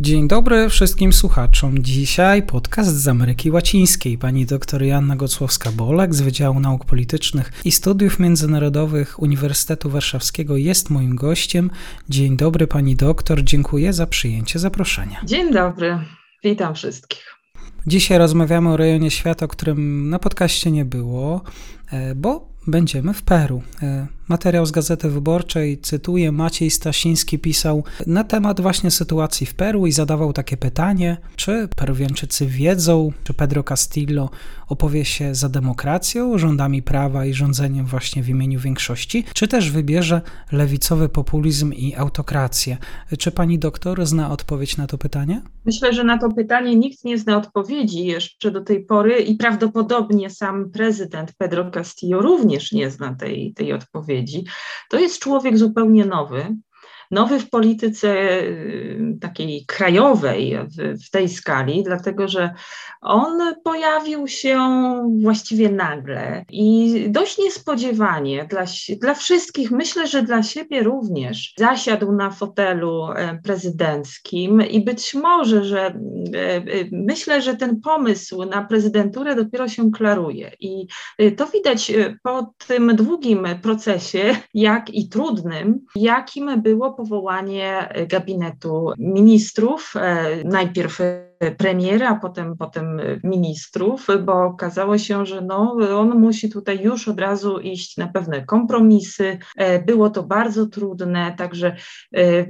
Dzień dobry wszystkim słuchaczom. Dzisiaj podcast z Ameryki Łacińskiej. Pani dr Joanna Gocłowska-Bolek z Wydziału Nauk Politycznych i Studiów Międzynarodowych Uniwersytetu Warszawskiego jest moim gościem. Dzień dobry pani doktor, dziękuję za przyjęcie zaproszenia. Dzień dobry, witam wszystkich. Dzisiaj rozmawiamy o rejonie świata, o którym na podcaście nie było, e, bo będziemy w Peru. Materiał z Gazety Wyborczej, cytuję, Maciej Stasiński pisał na temat właśnie sytuacji w Peru i zadawał takie pytanie, czy Peruwianczycy wiedzą, czy Pedro Castillo opowie się za demokracją, rządami prawa i rządzeniem właśnie w imieniu większości, czy też wybierze lewicowy populizm i autokrację. Czy pani doktor zna odpowiedź na to pytanie? Myślę, że na to pytanie nikt nie zna odpowiedzi jeszcze do tej pory i prawdopodobnie sam prezydent Pedro Castillo również nie zna tej, tej odpowiedzi. To jest człowiek zupełnie nowy nowy w polityce y, takiej krajowej w, w, tej skali, dlatego że on pojawił się właściwie nagle i dość niespodziewanie dla, dla wszystkich, myślę, że dla siebie również, zasiadł na fotelu e, prezydenckim i być może, że e, e, myślę, że ten pomysł na prezydenturę dopiero się klaruje. I to widać po tym długim procesie, jak i trudnym, jakim było powołanie gabinetu ministrów. Najpierw premiera, a potem, potem ministrów, bo okazało się, że no, on musi tutaj już od razu iść na pewne kompromisy. E, było to bardzo trudne, także e,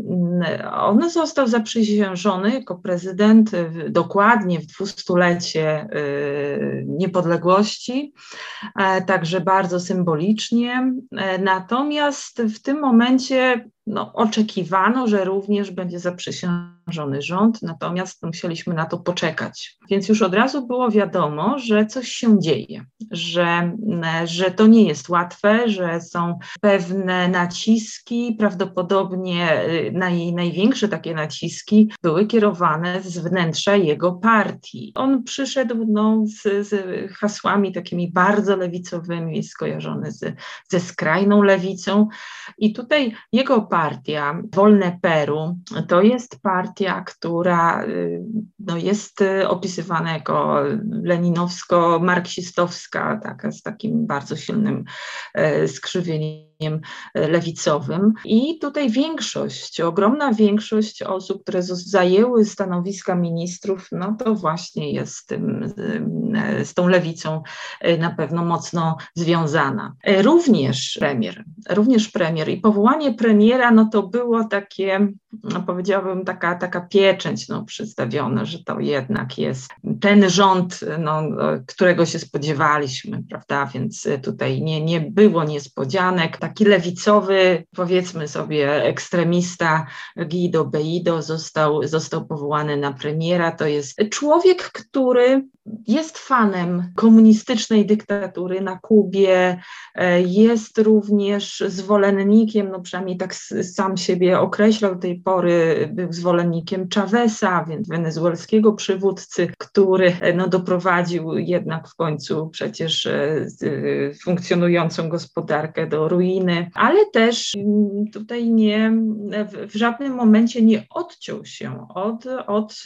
on został zaprzysiężony jako prezydent dokładnie w dwustulecie e, niepodległości, także bardzo symbolicznie. Natomiast w tym momencie no, oczekiwano, że również będzie zaprzysiężony rząd, natomiast musieliśmy na to poczekać. Więc już od razu było wiadomo, że coś się dzieje, że, że to nie jest łatwe, że są pewne naciski, prawdopodobnie y, naj, największe takie naciski były kierowane z wnętrza jego partii. On przyszedł no, z, z hasłami takimi bardzo lewicowymi, skojarzony z, ze skrajną lewicą i tutaj jego partia, Wolne Peru, to jest partia, która y, no, jest y, opisywana jako leninowsko-marksistowska, taka, z takim bardzo silnym e, skrzywieniem lewicowym. I tutaj większość, ogromna większość osób, które zajęły stanowiska ministrów, no to właśnie jest z, tym, z tą lewicą e, na pewno mocno związana. E, również premier, również premier i powołanie premiera, no to było takie, no powiedziałabym, taka, taka pieczęć no, przedstawiona, że to jednak jest ten rząd, no, którego się spodziewaliśmy, prawda, więc tutaj nie, nie było niespodzianek, taki lewicowy, powiedzmy sobie, ekstremista Guido Beido został, został powołany na premiera. To jest człowiek, który jest fanem komunistycznej dyktatury na Kubie, e, jest również zwolennikiem, no przynajmniej tak sam siebie określał do tej pory, był zwolennikiem Chaveza, więc wenezuelskiego przywódcy, który e, no, doprowadził jednak w końcu przecież e, funkcjonującą gospodarkę do ruiny, ale też mm, tutaj nie, w żadnym momencie nie odciął się od, od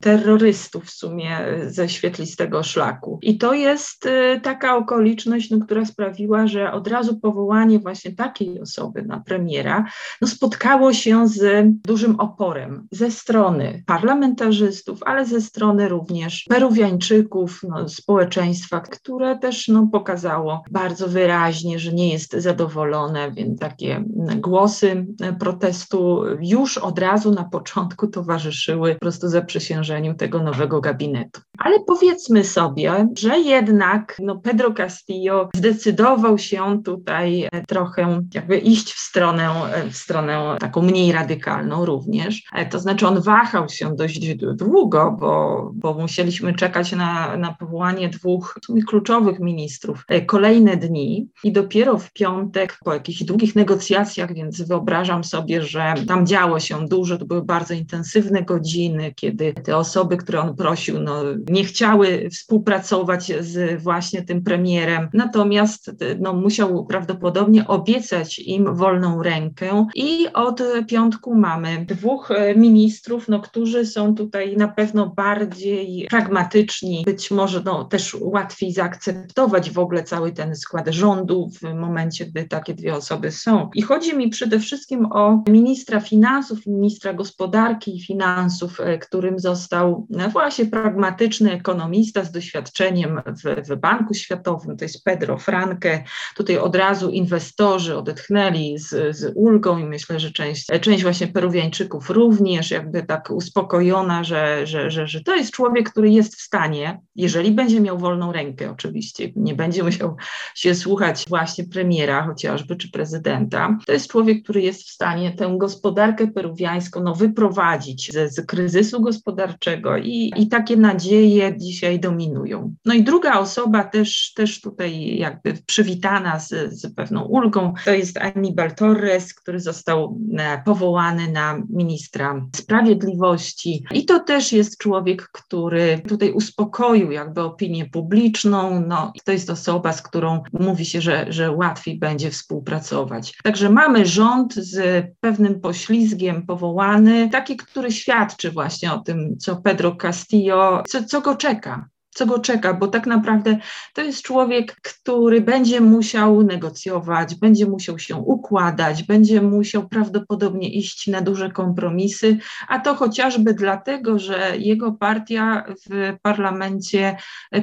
terrorystów w sumie ze świata świetlistego szlaku. I to jest y, taka okoliczność, no, która sprawiła, że od razu powołanie właśnie takiej osoby na premiera no, spotkało się z dużym oporem ze strony parlamentarzystów, ale ze strony również Peruwiańczyków, no, społeczeństwa, które też no, pokazało bardzo wyraźnie, że nie jest zadowolone, więc takie głosy protestu już od razu na początku towarzyszyły po prostu zaprzysiężeniu tego nowego gabinetu. Ale po powiedzmy sobie, że jednak no, Pedro Castillo zdecydował się tutaj trochę jakby iść w stronę, w stronę taką mniej radykalną również. To znaczy on wahał się dość długo, bo, bo musieliśmy czekać na, na powołanie dwóch kluczowych ministrów kolejne dni i dopiero w piątek po jakichś długich negocjacjach, więc wyobrażam sobie, że tam działo się dużo, to były bardzo intensywne godziny, kiedy te osoby, które on prosił, no, nie chciały współpracować z właśnie tym premierem, natomiast no, musiał prawdopodobnie obiecać im wolną rękę. I od piątku mamy dwóch ministrów, no, którzy są tutaj na pewno bardziej pragmatyczni, być może no, też łatwiej zaakceptować w ogóle cały ten skład rządu w momencie, gdy takie dwie osoby są. I chodzi mi przede wszystkim o ministra finansów, ministra gospodarki i finansów, e, którym został no, właśnie pragmatyczny ekonomista z doświadczeniem w, w Banku Światowym, to jest Pedro Franque. Tutaj od razu inwestorzy odetchnęli z, z ulgą i myślę, że część, część właśnie Peruwiańczyków również jakby tak uspokojona, że, że, że, że to jest człowiek, który jest w stanie, jeżeli będzie miał wolną rękę oczywiście, nie będzie musiał się słuchać właśnie premiera chociażby, czy prezydenta, to jest człowiek, który jest w stanie tę gospodarkę peruwiańską no, wyprowadzić z, z kryzysu gospodarczego i, i takie nadzieje dzisiaj dominują. No i druga osoba też, też tutaj jakby przywitana z, z pewną ulgą, to jest Aníbal Torres, który został e, powołany na ministra sprawiedliwości i to też jest człowiek, który tutaj uspokoił jakby opinię publiczną, no to jest osoba, z którą mówi się, że, że łatwiej będzie współpracować. Także mamy rząd z pewnym poślizgiem powołany, taki, który świadczy właśnie o tym, co Pedro Castillo, co, co go czeka человека. Co go czeka, bo tak naprawdę to jest człowiek, który będzie musiał negocjować, będzie musiał się układać, będzie musiał prawdopodobnie iść na duże kompromisy, a to chociażby dlatego, że jego partia w parlamencie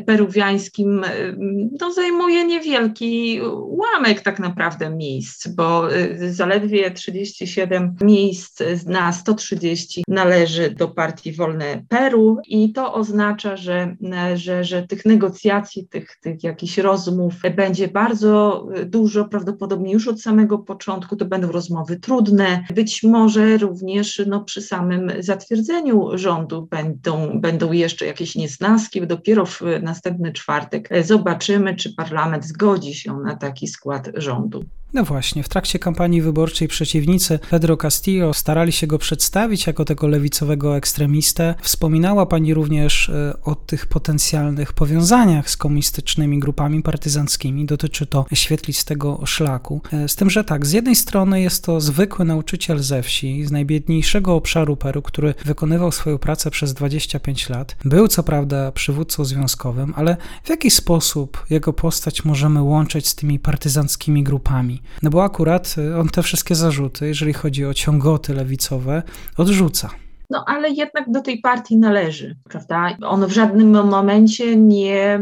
peruwiańskim no, zajmuje niewielki ułamek tak naprawdę miejsc, bo y, zaledwie 37 miejsc na 130 należy do partii Wolne Peru i to oznacza, że że, że tych negocjacji, tych, tych jakichś rozmów będzie bardzo dużo, prawdopodobnie już od samego początku to będą rozmowy trudne, być może również no, przy samym zatwierdzeniu rządu będą, będą jeszcze jakieś niesnaski, dopiero w następny czwartek zobaczymy, czy parlament zgodzi się na taki skład rządu. No właśnie, w trakcie kampanii wyborczej przeciwnicy Pedro Castillo starali się go przedstawić jako tego lewicowego ekstremistę. Wspominała pani również e, o tych potencjalnych powiązaniach z komunistycznymi grupami partyzanckimi. Dotyczy to świetlistego szlaku. E, z tym, że tak, z jednej strony jest to zwykły nauczyciel ze wsi, z najbiedniejszego obszaru Peru, który wykonywał swoją pracę przez 25 lat. Był co prawda przywódcą związkowym, ale w jaki sposób jego postać możemy łączyć z tymi partyzanckimi grupami? No bo akurat y, on te wszystkie zarzuty, jeżeli chodzi o ciągoty lewicowe, odrzuca. No ale jednak do tej partii należy, prawda? On w żadnym momencie nie,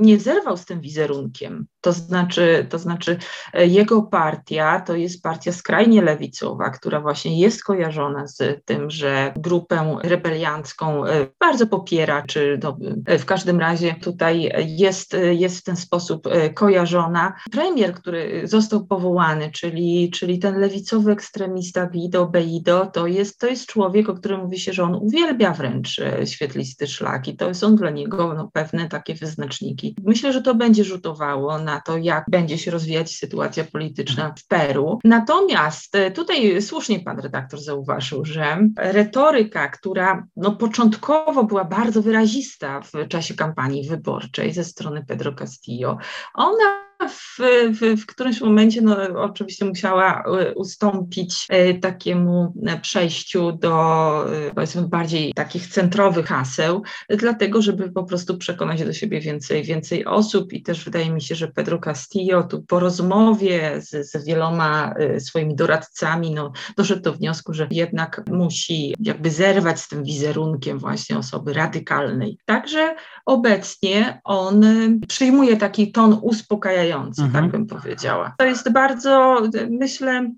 nie zerwał z tym wizerunkiem. To znaczy, to znaczy, e, jego partia to jest partia skrajnie lewicowa, która właśnie jest kojarzona z tym, że grupę rebeliancką e, bardzo popiera, czy no, e, w każdym razie tutaj jest, jest w ten sposób kojarzona. Premier, który został powołany, czyli, czyli ten lewicowy ekstremista Guido Beido, to jest, to jest człowiek, o którym mówi się, że on uwielbia wręcz świetlisty szlak i to są dla niego no, pewne takie wyznaczniki. Myślę, że to będzie rzutowało na to, jak będzie się rozwijać sytuacja polityczna w Peru. Natomiast e, tutaj słusznie pan redaktor zauważył, że retoryka, która no, początkowo była bardzo wyrazista w czasie kampanii wyborczej ze strony Pedro Castillo, ona w, w, w którymś momencie no, oczywiście musiała e, ustąpić e, takiemu e, przejściu do powiedzmy bardziej takich centrowych haseł, dlatego żeby po prostu przekonać do siebie więcej, więcej osób i też wydaje mi się, że Pedro Castillo tu po rozmowie z, z wieloma swoimi doradcami no, doszedł do wniosku, że jednak musi jakby zerwać z tym wizerunkiem właśnie osoby radykalnej. Także obecnie on przyjmuje taki ton uspokajający tak mhm. tak bym powiedziała. To jest bardzo, myślę,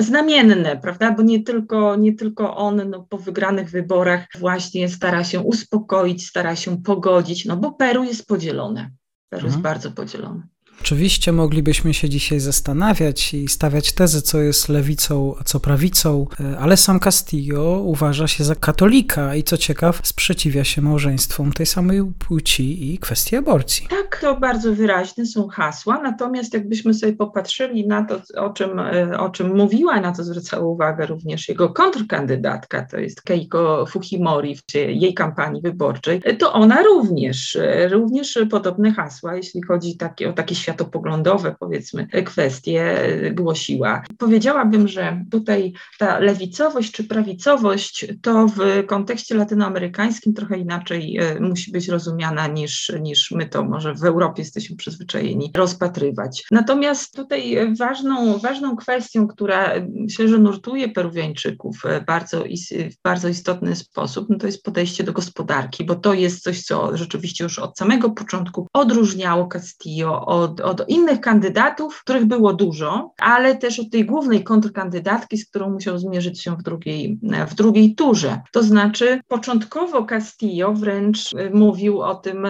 znamienne, prawda, bo nie tylko, nie tylko on no, po wygranych wyborach właśnie stara się uspokoić, stara się pogodzić, no bo Peru jest podzielone. Peru mhm. jest bardzo podzielone. Oczywiście moglibyśmy się dzisiaj zastanawiać i stawiać tezy, co jest lewicą, a co prawicą, e, ale sam Castillo uważa się za katolika i co ciekaw, sprzeciwia się małżeństwom tej samej płci i kwestii aborcji. Tak, to bardzo wyraźne są hasła, natomiast jakbyśmy sobie popatrzyli na to, o czym, e, o czym mówiła, na to zwracała uwagę również jego kontrkandydatka, to jest Keiko Fujimori w jej kampanii wyborczej, to ona również, e, również podobne hasła, jeśli chodzi o takie światopoglądowe, powiedzmy, kwestie głosiła. Powiedziałabym, że tutaj ta lewicowość czy prawicowość to w kontekście latynoamerykańskim trochę inaczej e, musi być rozumiana niż, niż my to może w Europie jesteśmy przyzwyczajeni rozpatrywać. Natomiast tutaj ważną, ważną kwestią, która myślę, że nurtuje Peruwiańczyków e, bardzo, w bardzo istotny sposób, no to jest podejście do gospodarki, bo to jest coś, co rzeczywiście już od samego początku odróżniało Castillo od od, od innych kandydatów, których było dużo, ale też od tej głównej kontrkandydatki, z którą musiał zmierzyć się w drugiej, w drugiej turze. To znaczy, początkowo Castillo wręcz y, mówił o tym,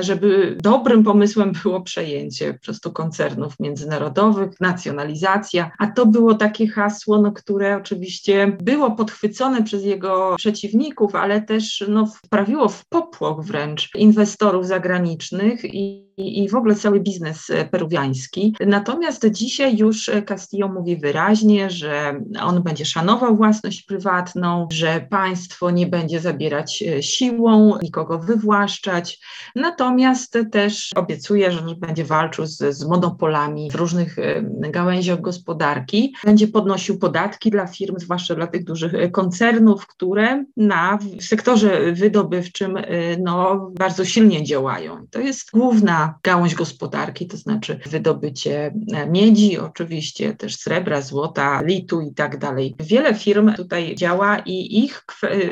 żeby dobrym pomysłem było przejęcie po prostu koncernów międzynarodowych, nacjonalizacja, a to było takie hasło, no, które oczywiście było podchwycone przez jego przeciwników, ale też no, wprawiło w popłoch wręcz inwestorów zagranicznych i, i w ogóle cały biznes E, peruwiański. Natomiast dzisiaj już Castillo mówi wyraźnie, że on będzie szanował własność prywatną, że państwo nie będzie zabierać e, siłą, nikogo wywłaszczać. Natomiast też obiecuje, że będzie walczył z, z monopolami w różnych e, gałęziach gospodarki. Będzie podnosił podatki dla firm, zwłaszcza dla tych dużych koncernów, które na sektorze wydobywczym no, bardzo silnie działają. To jest główna gałąź gospodarki, to znaczy wydobycie e, miedzi, oczywiście też srebra, złota, litu i tak dalej. Wiele firm tutaj działa i ich,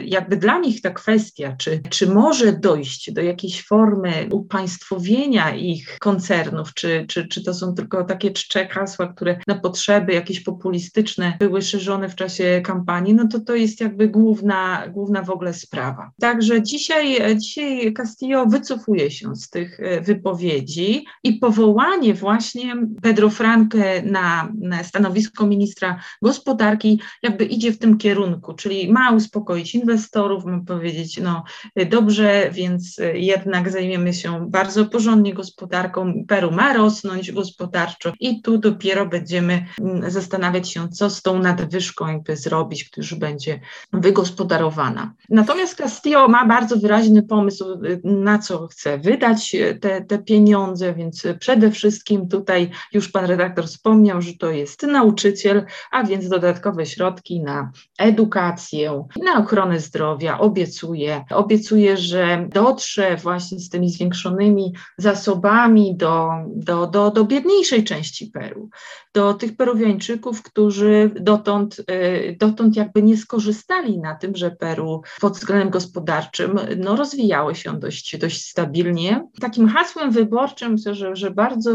jakby dla nich ta kwestia, czy, czy może dojść do jakiejś formy upaństwowienia ich koncernów, czy, czy, czy to są tylko takie czcze hasła, które na potrzeby jakieś populistyczne były szerzone w czasie kampanii, no to to jest jakby główna, główna w ogóle sprawa. Także dzisiaj, dzisiaj Castillo wycofuje się z tych e, wypowiedzi i powołanie właśnie Pedro Franque na, na stanowisko ministra gospodarki jakby idzie w tym kierunku, czyli ma uspokoić inwestorów, ma powiedzieć, no dobrze, więc jednak zajmiemy się bardzo porządnie gospodarką, Peru ma rosnąć gospodarczo i tu dopiero będziemy mm, zastanawiać się, co z tą nadwyżką jakby zrobić, która już będzie wygospodarowana. Natomiast Castillo ma bardzo wyraźny pomysł, na co chce wydać te, te pieniądze, więc przede Przede wszystkim tutaj już pan redaktor wspomniał, że to jest nauczyciel, a więc dodatkowe środki na edukację, na ochronę zdrowia. Obiecuje, obiecuje, że dotrze właśnie z tymi zwiększonymi zasobami do, do, do, do biedniejszej części Peru, do tych Peruwiańczyków, którzy dotąd, y, dotąd jakby nie skorzystali na tym, że Peru pod względem gospodarczym no, rozwijało się dość, dość stabilnie. Takim hasłem wyborczym myślę, że, że bardzo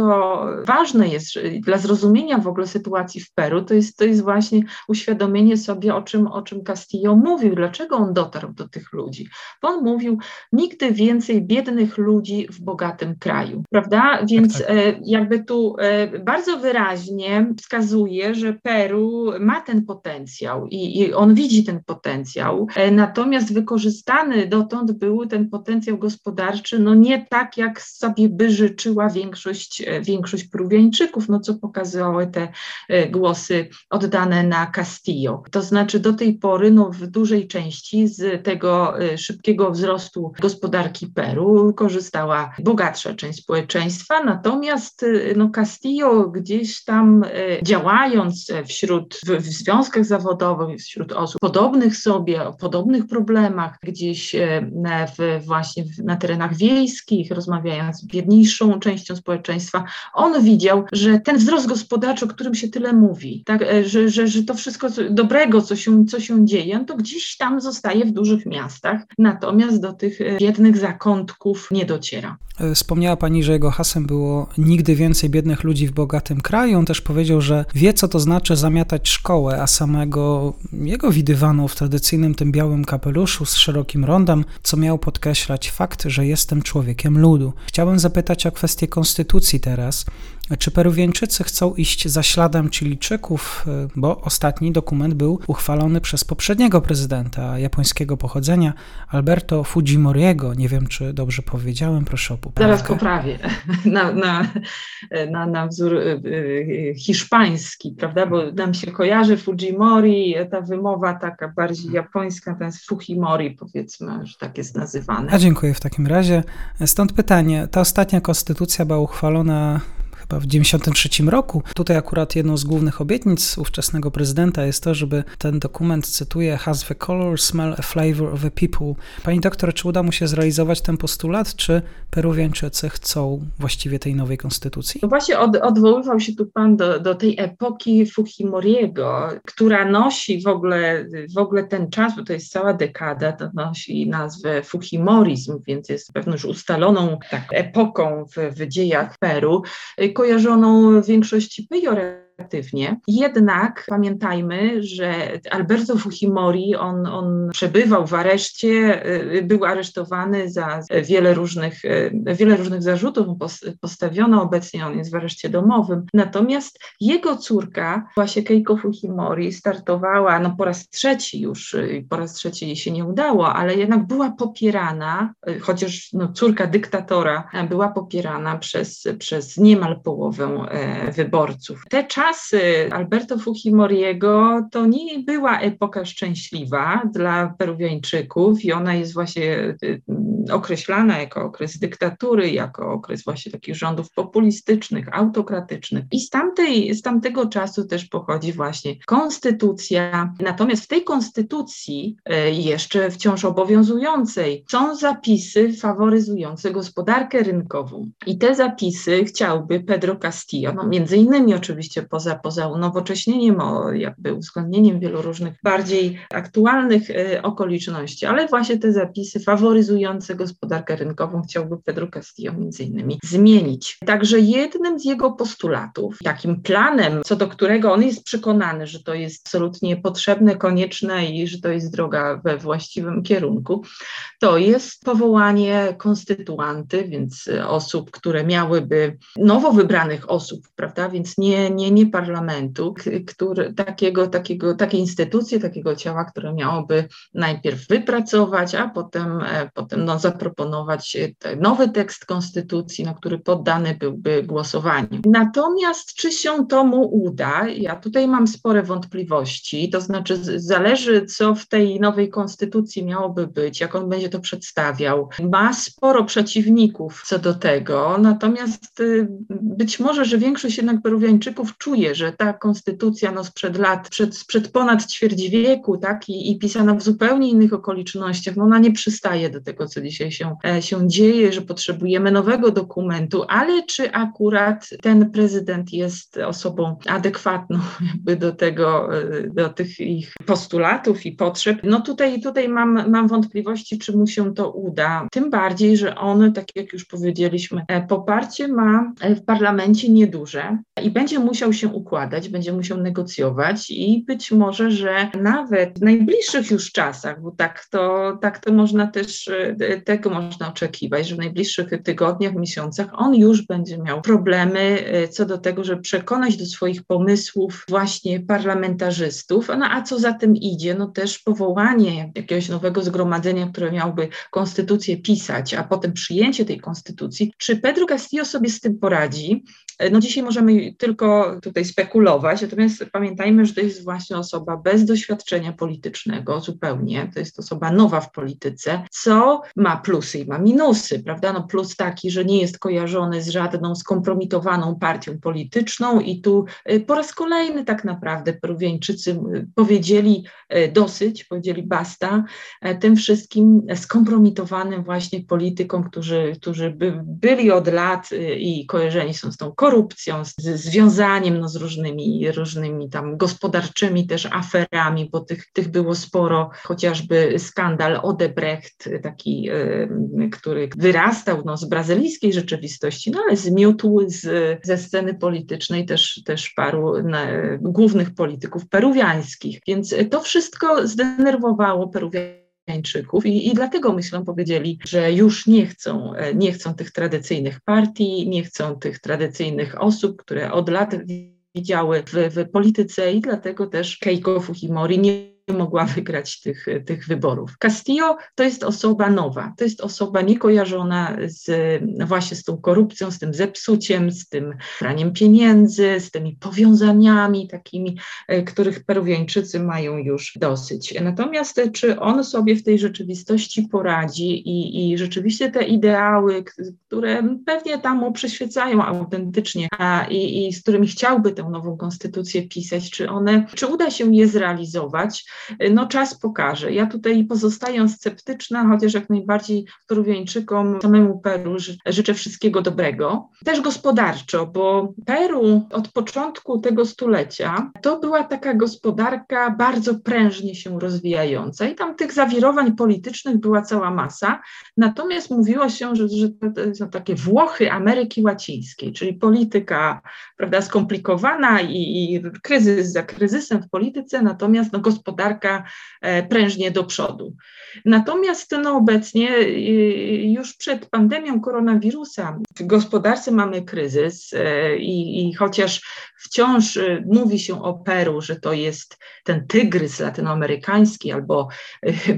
ważne jest dla zrozumienia w ogóle sytuacji w Peru, to jest, to jest właśnie uświadomienie sobie, o czym, o czym Castillo mówił, dlaczego on dotarł do tych ludzi. Bo on mówił, nigdy więcej biednych ludzi w bogatym kraju, prawda? Więc tak, tak. Jakby tu e, bardzo wyraźnie wskazuje, że Peru ma ten potencjał i, i on widzi ten potencjał, e, natomiast wykorzystany dotąd był ten potencjał gospodarczy, no nie tak, jak sobie by życzyła większość większość, e, większość Peruwiańczyków, no co pokazywały te e, głosy oddane na Castillo. To znaczy do tej pory no, w dużej części z tego szybkiego wzrostu gospodarki Peru korzystała bogatsza część społeczeństwa, natomiast no, Castillo gdzieś tam działając wśród, w, w związkach zawodowych, wśród osób podobnych sobie, o podobnych problemach, gdzieś w, właśnie na terenach wiejskich, rozmawiając z biednymi najbiedniejszą częścią społeczeństwa, on widział, że ten wzrost gospodarczy, o którym się tyle mówi, tak, e, że, że, że to wszystko dobrego, co się, co się dzieje, to gdzieś tam zostaje w dużych miastach, natomiast do tych e, biednych zakątków nie dociera. E, wspomniała Pani, że jego hasłem było nigdy więcej biednych ludzi w bogatym kraju. On też powiedział, że wie, co to znaczy zamiatać szkołę, a samego jego widywano w tradycyjnym tym białym kapeluszu z szerokim rondem, co miał podkreślać fakt, że jestem człowiekiem ludu. Chciałbym zapytać o kwestię konstytucji teraz. Czy Peruwieńczycy chcą iść za śladem Chilijczyków, e, bo ostatni dokument był uchwalony przez poprzedniego prezydenta japońskiego pochodzenia, Alberto Fujimoriego. Nie wiem, czy dobrze powiedziałem, proszę o poprawkę. Zaraz poprawię. Na, na, na, na wzór e, e, hiszpański, prawda, bo nam się kojarzy Fujimori, ta wymowa taka bardziej japońska, to jest Fujimori, powiedzmy, że tak jest nazywane. A dziękuję w takim razie. Stąd pytanie, ta ostatnia konstytucja była uchwalona chyba w 1993 roku. Tutaj akurat jedną z głównych obietnic ówczesnego prezydenta jest to, żeby ten dokument, cytuję, has the color, smell, a flavor of the people. Pani doktor, czy uda mu się zrealizować ten postulat, czy Peruwiańczycy chcą właściwie tej nowej konstytucji? No właśnie od, odwoływał się tu pan do, do tej epoki Fujimoriego, która nosi w ogóle, w ogóle ten czas, bo to jest cała dekada, to nosi nazwę Fujimorizm, więc jest pewną już ustaloną tak, epoką w, w dziejach Peru kojarzoną w większości pejoratywnie jednak pamiętajmy, że Alberto Fujimori, on, on przebywał w areszcie, y, był aresztowany za wiele różnych, y, wiele różnych zarzutów postawiono obecnie, on jest w areszcie domowym. Natomiast jego córka, właśnie Keiko Fujimori, startowała no po raz trzeci już, y, po raz trzeci jej się nie udało, ale jednak była popierana, chociaż no, córka dyktatora była popierana przez, przez niemal połowę wyborców. Te czasy czasy Alberto Fujimoriego to nie była epoka szczęśliwa dla Peruwiańczyków i ona jest właśnie y, określana jako okres dyktatury, jako okres właśnie takich rządów populistycznych, autokratycznych. I z, tamtej, z tamtego czasu też pochodzi właśnie konstytucja. Natomiast w tej konstytucji, y, jeszcze wciąż obowiązującej, są zapisy faworyzujące gospodarkę rynkową. I te zapisy chciałby Pedro Castillo, no między innymi oczywiście po poza, poza unowocześnieniem, o jakby uwzględnieniem wielu różnych bardziej aktualnych y, okoliczności, ale właśnie te zapisy faworyzujące gospodarkę rynkową chciałby Pedro Castillo między innymi zmienić. Także jednym z jego postulatów, takim planem, co do którego on jest przekonany, że to jest absolutnie potrzebne, konieczne i że to jest droga we właściwym kierunku, to jest powołanie konstytuanty, więc osób, które miałyby nowo wybranych osób, prawda, więc nie, nie, nie parlamentu, który, takiego, takiego, takiej instytucji, takiego ciała, które miałoby najpierw wypracować, a potem, e, potem no, zaproponować nowy tekst konstytucji, na który poddany byłby głosowaniu. Natomiast czy się to mu uda? Ja tutaj mam spore wątpliwości, to znaczy zależy, co w tej nowej konstytucji miałoby być, jak on będzie to przedstawiał. Ma sporo przeciwników co do tego, natomiast y, być może, że większość jednak Peruwiańczyków czuje, że ta konstytucja no, sprzed lat, przed, sprzed ponad ćwierć wieku, tak, i, i pisana w zupełnie innych okolicznościach, no ona nie przystaje do tego, co dzisiaj się, e, się dzieje, że potrzebujemy nowego dokumentu, ale czy akurat ten prezydent jest osobą adekwatną jakby do tego, e, do tych ich postulatów i potrzeb? No tutaj, tutaj mam, mam wątpliwości, czy mu się to uda. Tym bardziej, że on, tak jak już powiedzieliśmy, e, poparcie ma w parlamencie nieduże i będzie musiał się układać, będzie musiał negocjować i być może, że nawet w najbliższych już czasach, bo tak to, tak to można też, e, tego można oczekiwać, że w najbliższych tygodniach, miesiącach on już będzie miał problemy e, co do tego, żeby przekonać do swoich pomysłów właśnie parlamentarzystów. No a co za tym idzie? No też powołanie jakiegoś nowego zgromadzenia, które miałoby konstytucję pisać, a potem przyjęcie tej konstytucji. Czy Pedro Castillo sobie z tym poradzi? No dzisiaj możemy tylko tutaj spekulować, natomiast pamiętajmy, że to jest właśnie osoba bez doświadczenia politycznego zupełnie, to jest osoba nowa w polityce, co ma plusy i ma minusy, prawda? No plus taki, że nie jest kojarzony z żadną skompromitowaną partią polityczną i tu y, po raz kolejny tak naprawdę Peruwieńczycy y, powiedzieli y, dosyć, powiedzieli basta tym wszystkim skompromitowanym właśnie politykom, którzy, którzy by, byli od lat i kojarzeni są z tą korupcją, z związaniem no, z różnymi, różnymi tam gospodarczymi też aferami, bo tych, tych było sporo, chociażby skandal Odebrecht, taki, który wyrastał no, z brazylijskiej rzeczywistości, no ale zmiótł z, ze sceny politycznej też, też paru na, głównych polityków peruwiańskich. Więc to wszystko zdenerwowało Peruwiańczyków i, i dlatego myślę powiedzieli, że już nie chcą, nie chcą tych tradycyjnych partii, nie chcą tych tradycyjnych osób, które od lat widziały w, w polityce i dlatego też Keiko Fujimori nie mogła wygrać tych, tych wyborów. Castillo to jest osoba nowa, to jest osoba niekojarzona z, właśnie z tą korupcją, z tym zepsuciem, z tym praniem pieniędzy, z tymi powiązaniami takimi, e, których Peruwieńczycy mają już dosyć. Natomiast czy on sobie w tej rzeczywistości poradzi i, i rzeczywiście te ideały, które pewnie tam mu przyświecają autentycznie a, i, i z którymi chciałby tę nową konstytucję pisać, czy one, czy uda się je zrealizować, no czas pokaże. Ja tutaj pozostaję sceptyczna, chociaż jak najbardziej Peruwieńczykom, samemu Peru życzę wszystkiego dobrego. Też gospodarczo, bo Peru od początku tego stulecia to była taka gospodarka bardzo prężnie się rozwijająca i tam tych zawirowań politycznych była cała masa. Natomiast mówiło się, że, że to są takie Włochy Ameryki Łacińskiej, czyli polityka prawda, skomplikowana i, i kryzys za kryzysem w polityce, natomiast no, gospodarka gospodarka e, prężnie do przodu. Natomiast no, obecnie już przed pandemią koronawirusa w gospodarce mamy kryzys e, i, i chociaż wciąż e, mówi się o Peru, że to jest ten tygrys latynoamerykański albo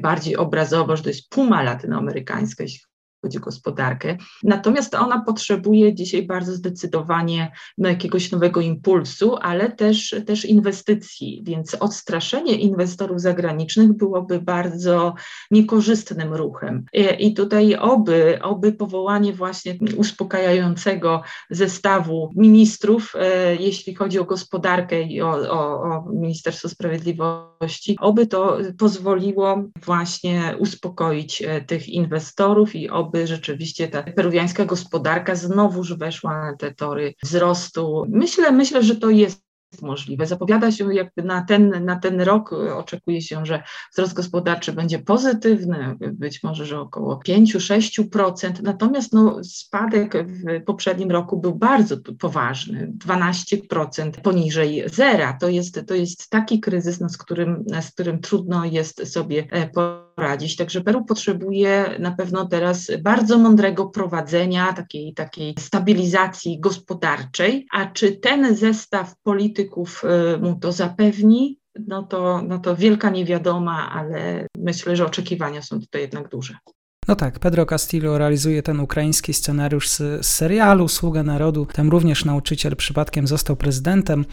bardziej obrazowo, że to jest puma latynoamerykańska, jeśli chodzi o gospodarkę. Natomiast ona potrzebuje dzisiaj bardzo zdecydowanie no, jakiegoś nowego impulsu, ale też, też inwestycji, więc odstraszenie inwestorów zagranicznych byłoby bardzo niekorzystnym ruchem. I tutaj oby, oby powołanie właśnie uspokajającego zestawu ministrów, e, jeśli chodzi o gospodarkę i o, o, o Ministerstwo Sprawiedliwości, oby to pozwoliło właśnie uspokoić e, tych inwestorów i oby by rzeczywiście ta peruwiańska gospodarka znowuż weszła na te tory wzrostu. Myślę, myślę, że to jest możliwe. Zapowiada się jakby na ten, na ten rok, oczekuje się, że wzrost gospodarczy będzie pozytywny, być może, że około 5-6%, natomiast no, spadek w poprzednim roku był bardzo poważny, 12% poniżej zera. To jest, to jest taki kryzys, no, z, którym, z którym trudno jest sobie e, poradzić. Także Peru potrzebuje na pewno teraz bardzo mądrego prowadzenia, takiej, takiej stabilizacji gospodarczej, a czy ten zestaw polityków y, mu to zapewni, no to, no to wielka niewiadoma, ale myślę, że oczekiwania są tutaj jednak duże. No tak, Pedro Castillo realizuje ten ukraiński scenariusz z, serialu Sługa Narodu. Tam również nauczyciel przypadkiem został prezydentem,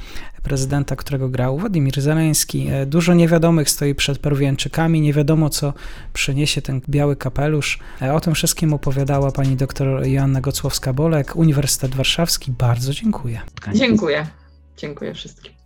prezydenta, którego grał Władimir Zeleński. E, dużo niewiadomych stoi przed Peruwianczykami, nie wiadomo co przyniesie ten biały kapelusz. E, o tym wszystkim opowiadała pani doktor Joanna Gocłowska-Bolek, Uniwersytet Warszawski. Bardzo dziękuję. Dziękuję. Dziękuję wszystkim.